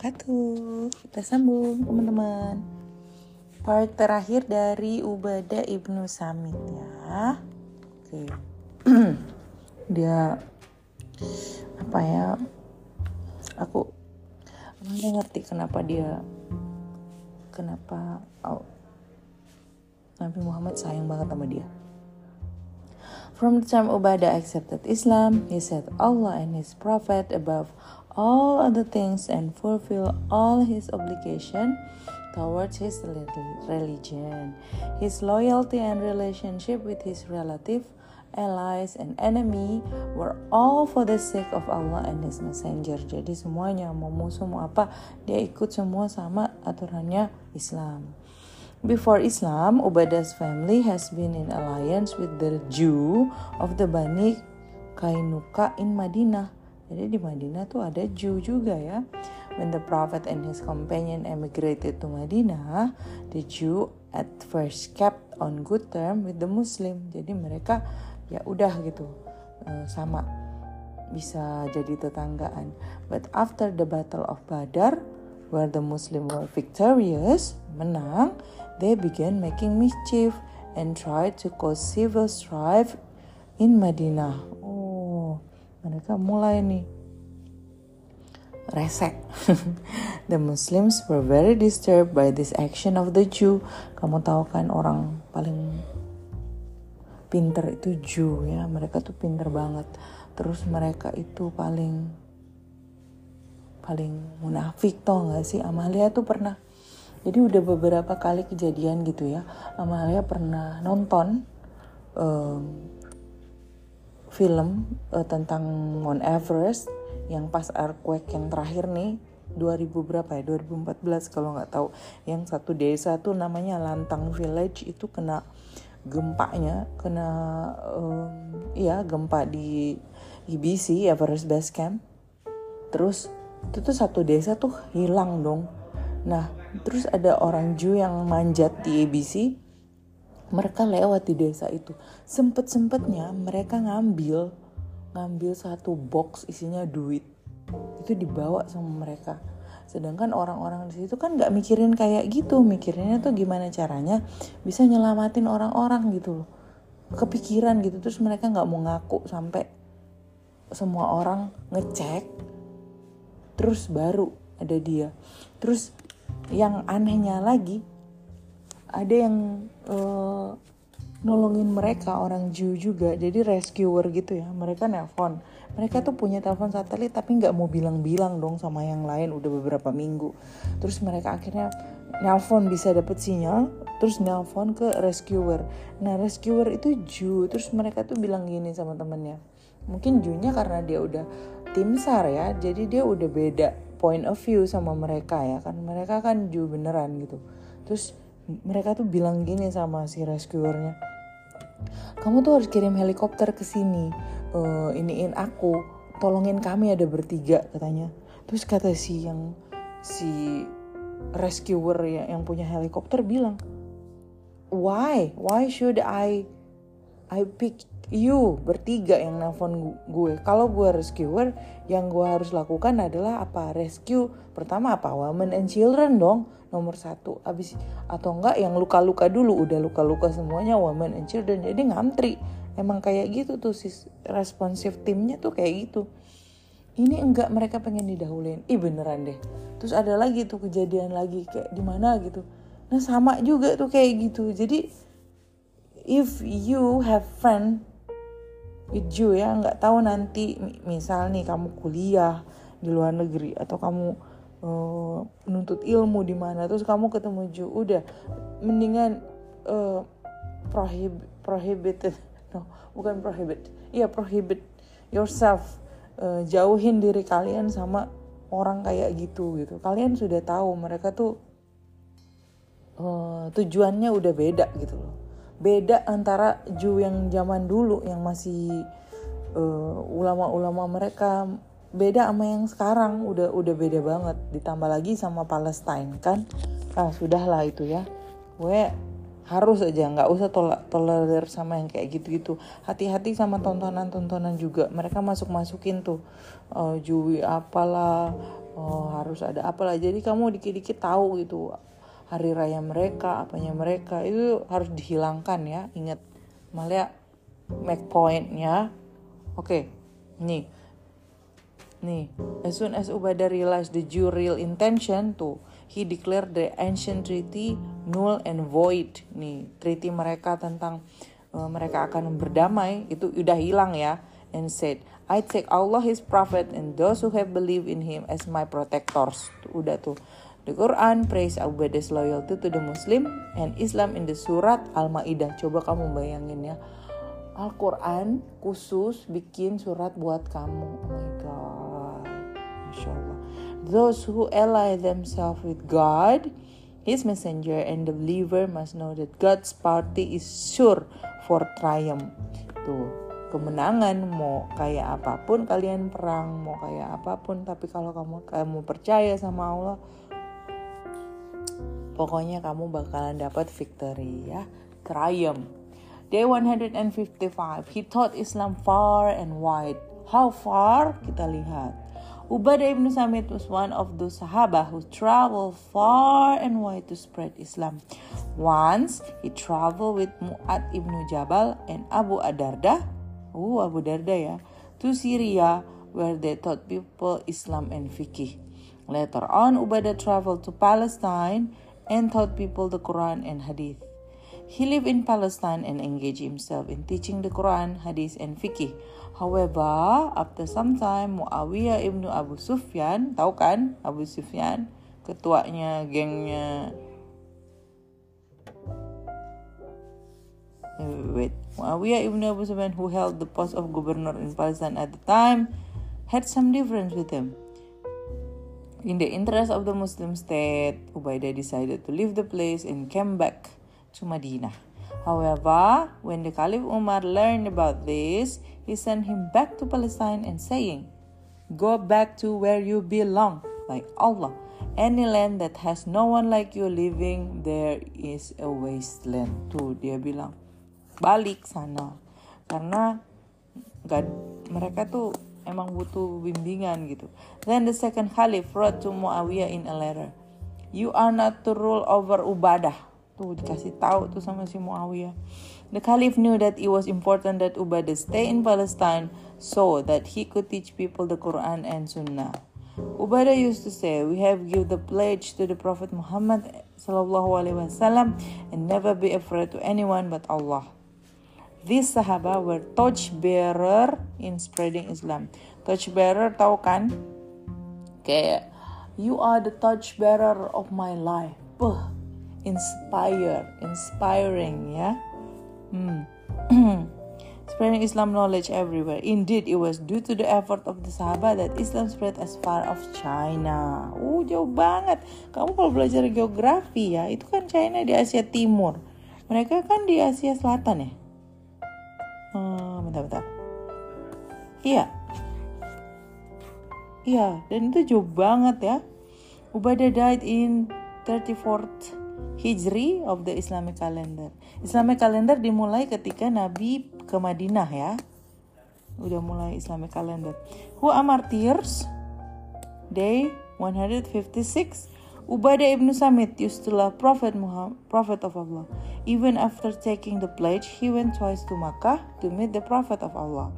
wabarakatuh. Kita sambung teman-teman. Part terakhir dari Ubada Ibnu Samit ya. Oke. Dia apa ya? Aku nggak ngerti kenapa dia kenapa oh, Nabi Muhammad sayang banget sama dia. From the time Ubadah accepted Islam, he set Allah and his prophet above all other things and fulfill all his obligation towards his religion. His loyalty and relationship with his relative, allies, and enemy were all for the sake of Allah and His Messenger. Jadi semuanya mau musuh mau apa dia ikut semua sama aturannya Islam. Before Islam, Ubadah's family has been in alliance with the Jew of the Bani Kainuka in Madinah jadi di Madinah tuh ada Jew juga ya. When the Prophet and his companion emigrated to Madinah, the Jew at first kept on good term with the Muslim. Jadi mereka ya udah gitu eh, sama bisa jadi tetanggaan. But after the Battle of Badar, where the Muslim were victorious, menang, they began making mischief and tried to cause civil strife in Madinah mereka mulai nih resek. the Muslims were very disturbed by this action of the Jew. Kamu tahu kan orang paling pinter itu Jew ya. Mereka tuh pinter banget. Terus mereka itu paling paling munafik toh gak sih? Amalia tuh pernah. Jadi udah beberapa kali kejadian gitu ya. Amalia pernah nonton um, film uh, tentang Mount Everest yang pas earthquake yang terakhir nih 2000 berapa ya? 2014 kalau nggak tahu. Yang satu desa tuh namanya Lantang Village itu kena gempanya kena um, ya gempa di IBC Everest Base Camp. Terus itu tuh satu desa tuh hilang dong. Nah terus ada orang Jew yang manjat di ABC mereka lewat di desa itu. Sempet sempetnya mereka ngambil ngambil satu box isinya duit. Itu dibawa sama mereka. Sedangkan orang-orang di situ kan nggak mikirin kayak gitu. Mikirinnya tuh gimana caranya bisa nyelamatin orang-orang gitu loh. Kepikiran gitu. Terus mereka nggak mau ngaku sampai semua orang ngecek. Terus baru ada dia. Terus yang anehnya lagi ada yang uh, nolongin mereka orang Jew juga. Jadi rescuer gitu ya mereka nelpon. Mereka tuh punya telepon satelit tapi nggak mau bilang-bilang dong sama yang lain udah beberapa minggu. Terus mereka akhirnya nelpon bisa dapet sinyal terus nelpon ke rescuer. Nah rescuer itu Jew terus mereka tuh bilang gini sama temennya. Mungkin Jewnya karena dia udah tim sar ya jadi dia udah beda point of view sama mereka ya kan? Mereka kan Jew beneran gitu. Terus mereka tuh bilang gini sama si rescuernya kamu tuh harus kirim helikopter ke sini uh, iniin aku tolongin kami ada bertiga katanya. Terus kata si yang si rescuer yang, yang punya helikopter bilang why? Why should I I pick you? Bertiga yang nelfon gue. Kalau gue rescuer yang gue harus lakukan adalah apa? Rescue pertama apa? Women and children dong nomor satu. Abis atau enggak yang luka-luka dulu udah luka-luka semuanya women and children jadi ngantri. Emang kayak gitu tuh si responsif timnya tuh kayak gitu. Ini enggak mereka pengen didahuluin. Ih beneran deh. Terus ada lagi tuh kejadian lagi kayak di mana gitu. Nah sama juga tuh kayak gitu. Jadi if you have friend with you ya nggak tahu nanti misal nih kamu kuliah di luar negeri atau kamu uh, menuntut ilmu di mana. Terus kamu ketemu Ju udah mendingan uh, prohib prohibited no bukan prohibit. Iya prohibit yourself uh, jauhin diri kalian sama orang kayak gitu gitu. Kalian sudah tahu mereka tuh uh, tujuannya udah beda gitu loh. Beda antara Ju yang zaman dulu yang masih ulama-ulama uh, mereka beda sama yang sekarang. Udah udah beda banget. Ditambah lagi sama Palestine kan? Ah sudahlah itu ya. Gue harus aja nggak usah tolak tolerir sama yang kayak gitu-gitu. Hati-hati sama tontonan-tontonan juga. Mereka masuk-masukin tuh uh, Jui apalah oh harus ada apalah. Jadi kamu dikit-dikit tahu gitu hari raya mereka apanya mereka. Itu harus dihilangkan ya. Ingat malah make point ya oke okay. nih nih as soon as Ubadah realized the Jew real intention tuh he declared the ancient treaty null and void. Nih, treaty mereka tentang uh, mereka akan berdamai itu udah hilang ya. And said, I take Allah His Prophet and those who have believed in Him as my protectors. Tuh, udah tuh. The Quran praise Bakr's loyalty to the Muslim and Islam in the surat Al-Maidah. Coba kamu bayangin ya. Al-Quran khusus bikin surat buat kamu. Oh my God. Masya. Those who ally themselves with God, His messenger, and the believer must know that God's party is sure for triumph. Tuh, kemenangan mau kayak apa pun kalian perang, mau kayak apa pun, tapi kalau kamu kamu percaya sama Allah, pokoknya kamu bakalan dapat victory ya, triumph. Day 155, he taught Islam far and wide. How far? Kita lihat. Ubadah ibn Samit was one of those Sahaba who traveled far and wide to spread Islam. Once, he traveled with Mu'ad ibn Jabal and Abu Adarda, oh Abu Darda ya, to Syria where they taught people Islam and fiqh. Later on, Ubadah traveled to Palestine and taught people the Quran and Hadith. He lived in Palestine and engaged himself in teaching the Quran, Hadith, and fiqh. However, after some time Muawiyah ibnu Abu Sufyan, tahu kan Abu Sufyan, ketuanya gengnya wait, Muawiyah ibnu Abu Sufyan who held the post of governor in Palestine at the time had some difference with him. In the interest of the Muslim state, Ubaidah decided to leave the place and came back to Medina. However, when the Caliph Umar learned about this, he sent him back to Palestine and saying, Go back to where you belong, like Allah. Any land that has no one like you living there is a wasteland. Tuh dia bilang, balik sana. Karena gak, mereka tuh emang butuh bimbingan gitu. Then the second Caliph wrote to Muawiyah in a letter, You are not to rule over Ubadah. Tuh dikasih tahu tuh sama si Muawiyah. The Caliph knew that it was important that Ubadah stay in Palestine so that he could teach people the Quran and Sunnah. Ubadah used to say, "We have give the pledge to the Prophet Muhammad sallallahu alaihi wasallam and never be afraid to anyone but Allah." These Sahaba were torchbearer in spreading Islam. Torchbearer tahu kan? Kayak you are the torchbearer of my life. Puh, inspire, inspiring ya. Hmm. Spreading Islam knowledge everywhere. Indeed, it was due to the effort of the Sahaba that Islam spread as far as China. Uh, jauh banget. Kamu kalau belajar geografi ya, itu kan China di Asia Timur. Mereka kan di Asia Selatan ya. Hmm, bentar, bentar. Iya. Iya, dan itu jauh banget ya. Ubadah died in 34th Hijri of the Islamic calendar. Islamic calendar dimulai ketika Nabi ke Madinah ya. Udah mulai Islamic calendar. Who are martyrs? Day 156. Ubadah ibn Samit used to love Prophet Muhammad, Prophet of Allah. Even after taking the pledge, he went twice to Makkah to meet the Prophet of Allah.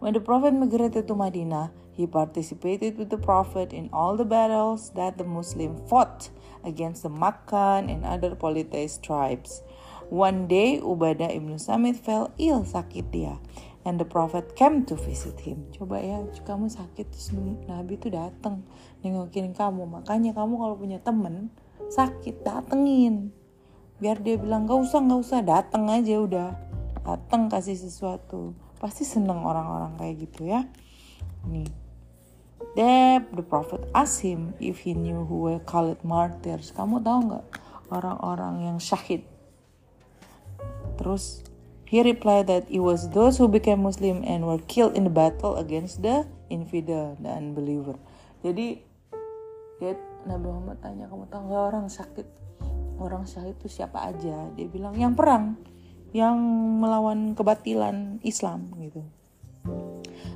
When the Prophet migrated to Medina, he participated with the Prophet in all the battles that the Muslim fought against the Makkan and other polytheist tribes. One day, Ubadah ibn Samit fell ill, sakit dia. And the Prophet came to visit him. Coba ya, kamu sakit, terus Nabi itu datang nengokin kamu. Makanya kamu kalau punya temen sakit, datengin. Biar dia bilang, gak usah, gak usah, dateng aja udah. Dateng kasih sesuatu. Pasti seneng orang-orang kayak gitu ya. Nih, Deb, the prophet asked him if he knew who were called martyrs. Kamu tahu nggak orang-orang yang syahid? Terus he replied that it was those who became Muslim and were killed in the battle against the infidel, the unbeliever. Jadi dia Nabi Muhammad tanya kamu tahu nggak orang sakit orang syahid itu siapa aja? Dia bilang yang perang, yang melawan kebatilan Islam gitu.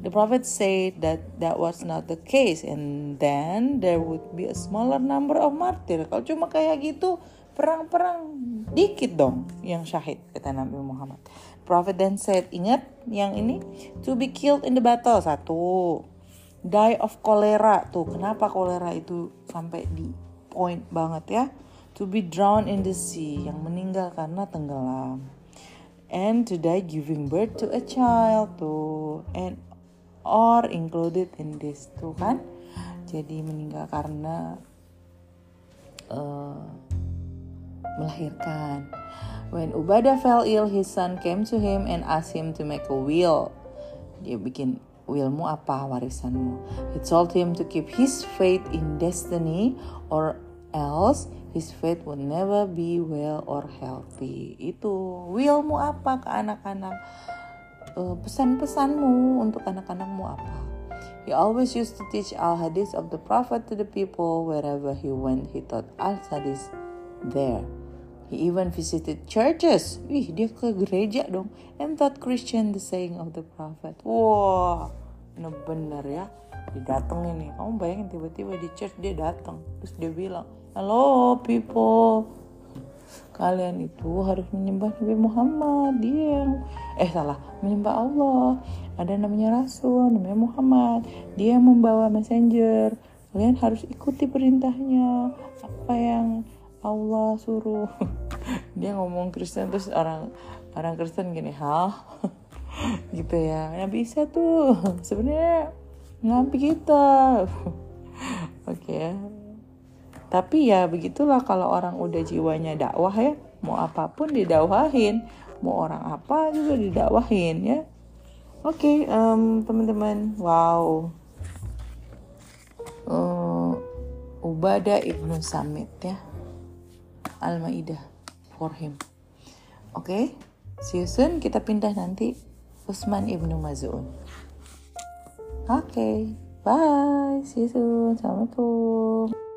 The prophet said that that was not the case and then there would be a smaller number of martyr. Kalau cuma kayak gitu, perang-perang dikit dong yang syahid kata Nabi Muhammad. Prophet then said, ingat yang ini to be killed in the battle satu, die of cholera tuh. Kenapa cholera itu sampai di point banget ya? To be drowned in the sea yang meninggal karena tenggelam. And to die giving birth to a child tuh. And or included in this tuh kan. Jadi meninggal karena uh, melahirkan. When Ubadah fell ill, his son came to him and asked him to make a will. Dia bikin willmu apa warisanmu. He told him to keep his faith in destiny or else his faith would never be well or healthy. Itu willmu apa ke anak-anak? Uh, pesan-pesanmu untuk anak-anakmu apa? He always used to teach al hadith of the Prophet to the people wherever he went. He taught al hadith there. He even visited churches. Wih, dia ke gereja dong. And taught Christian the saying of the prophet. Wah, wow, bener ya. Dia dateng ini. Kamu bayangin tiba-tiba di church dia datang. Terus dia bilang, Halo people. Kalian itu harus menyembah Nabi Muhammad. Dia yang, eh salah, menyembah Allah. Ada namanya Rasul, namanya Muhammad. Dia yang membawa messenger. Kalian harus ikuti perintahnya. Apa yang Allah suruh dia ngomong Kristen terus orang orang Kristen gini hah gitu ya nggak bisa tuh sebenarnya ngambil kita oke okay. Tapi ya begitulah kalau orang udah jiwanya dakwah ya mau apa pun didakwahin mau orang apa juga didakwahin ya oke okay, um, teman-teman wow uh, Ubadah ibnu Samit ya Al-Maidah for him. Oke, okay? see. Kita pindah nanti Usman ibnu Mazun. Oke, okay. bye. See you soon. Assalamualaikum.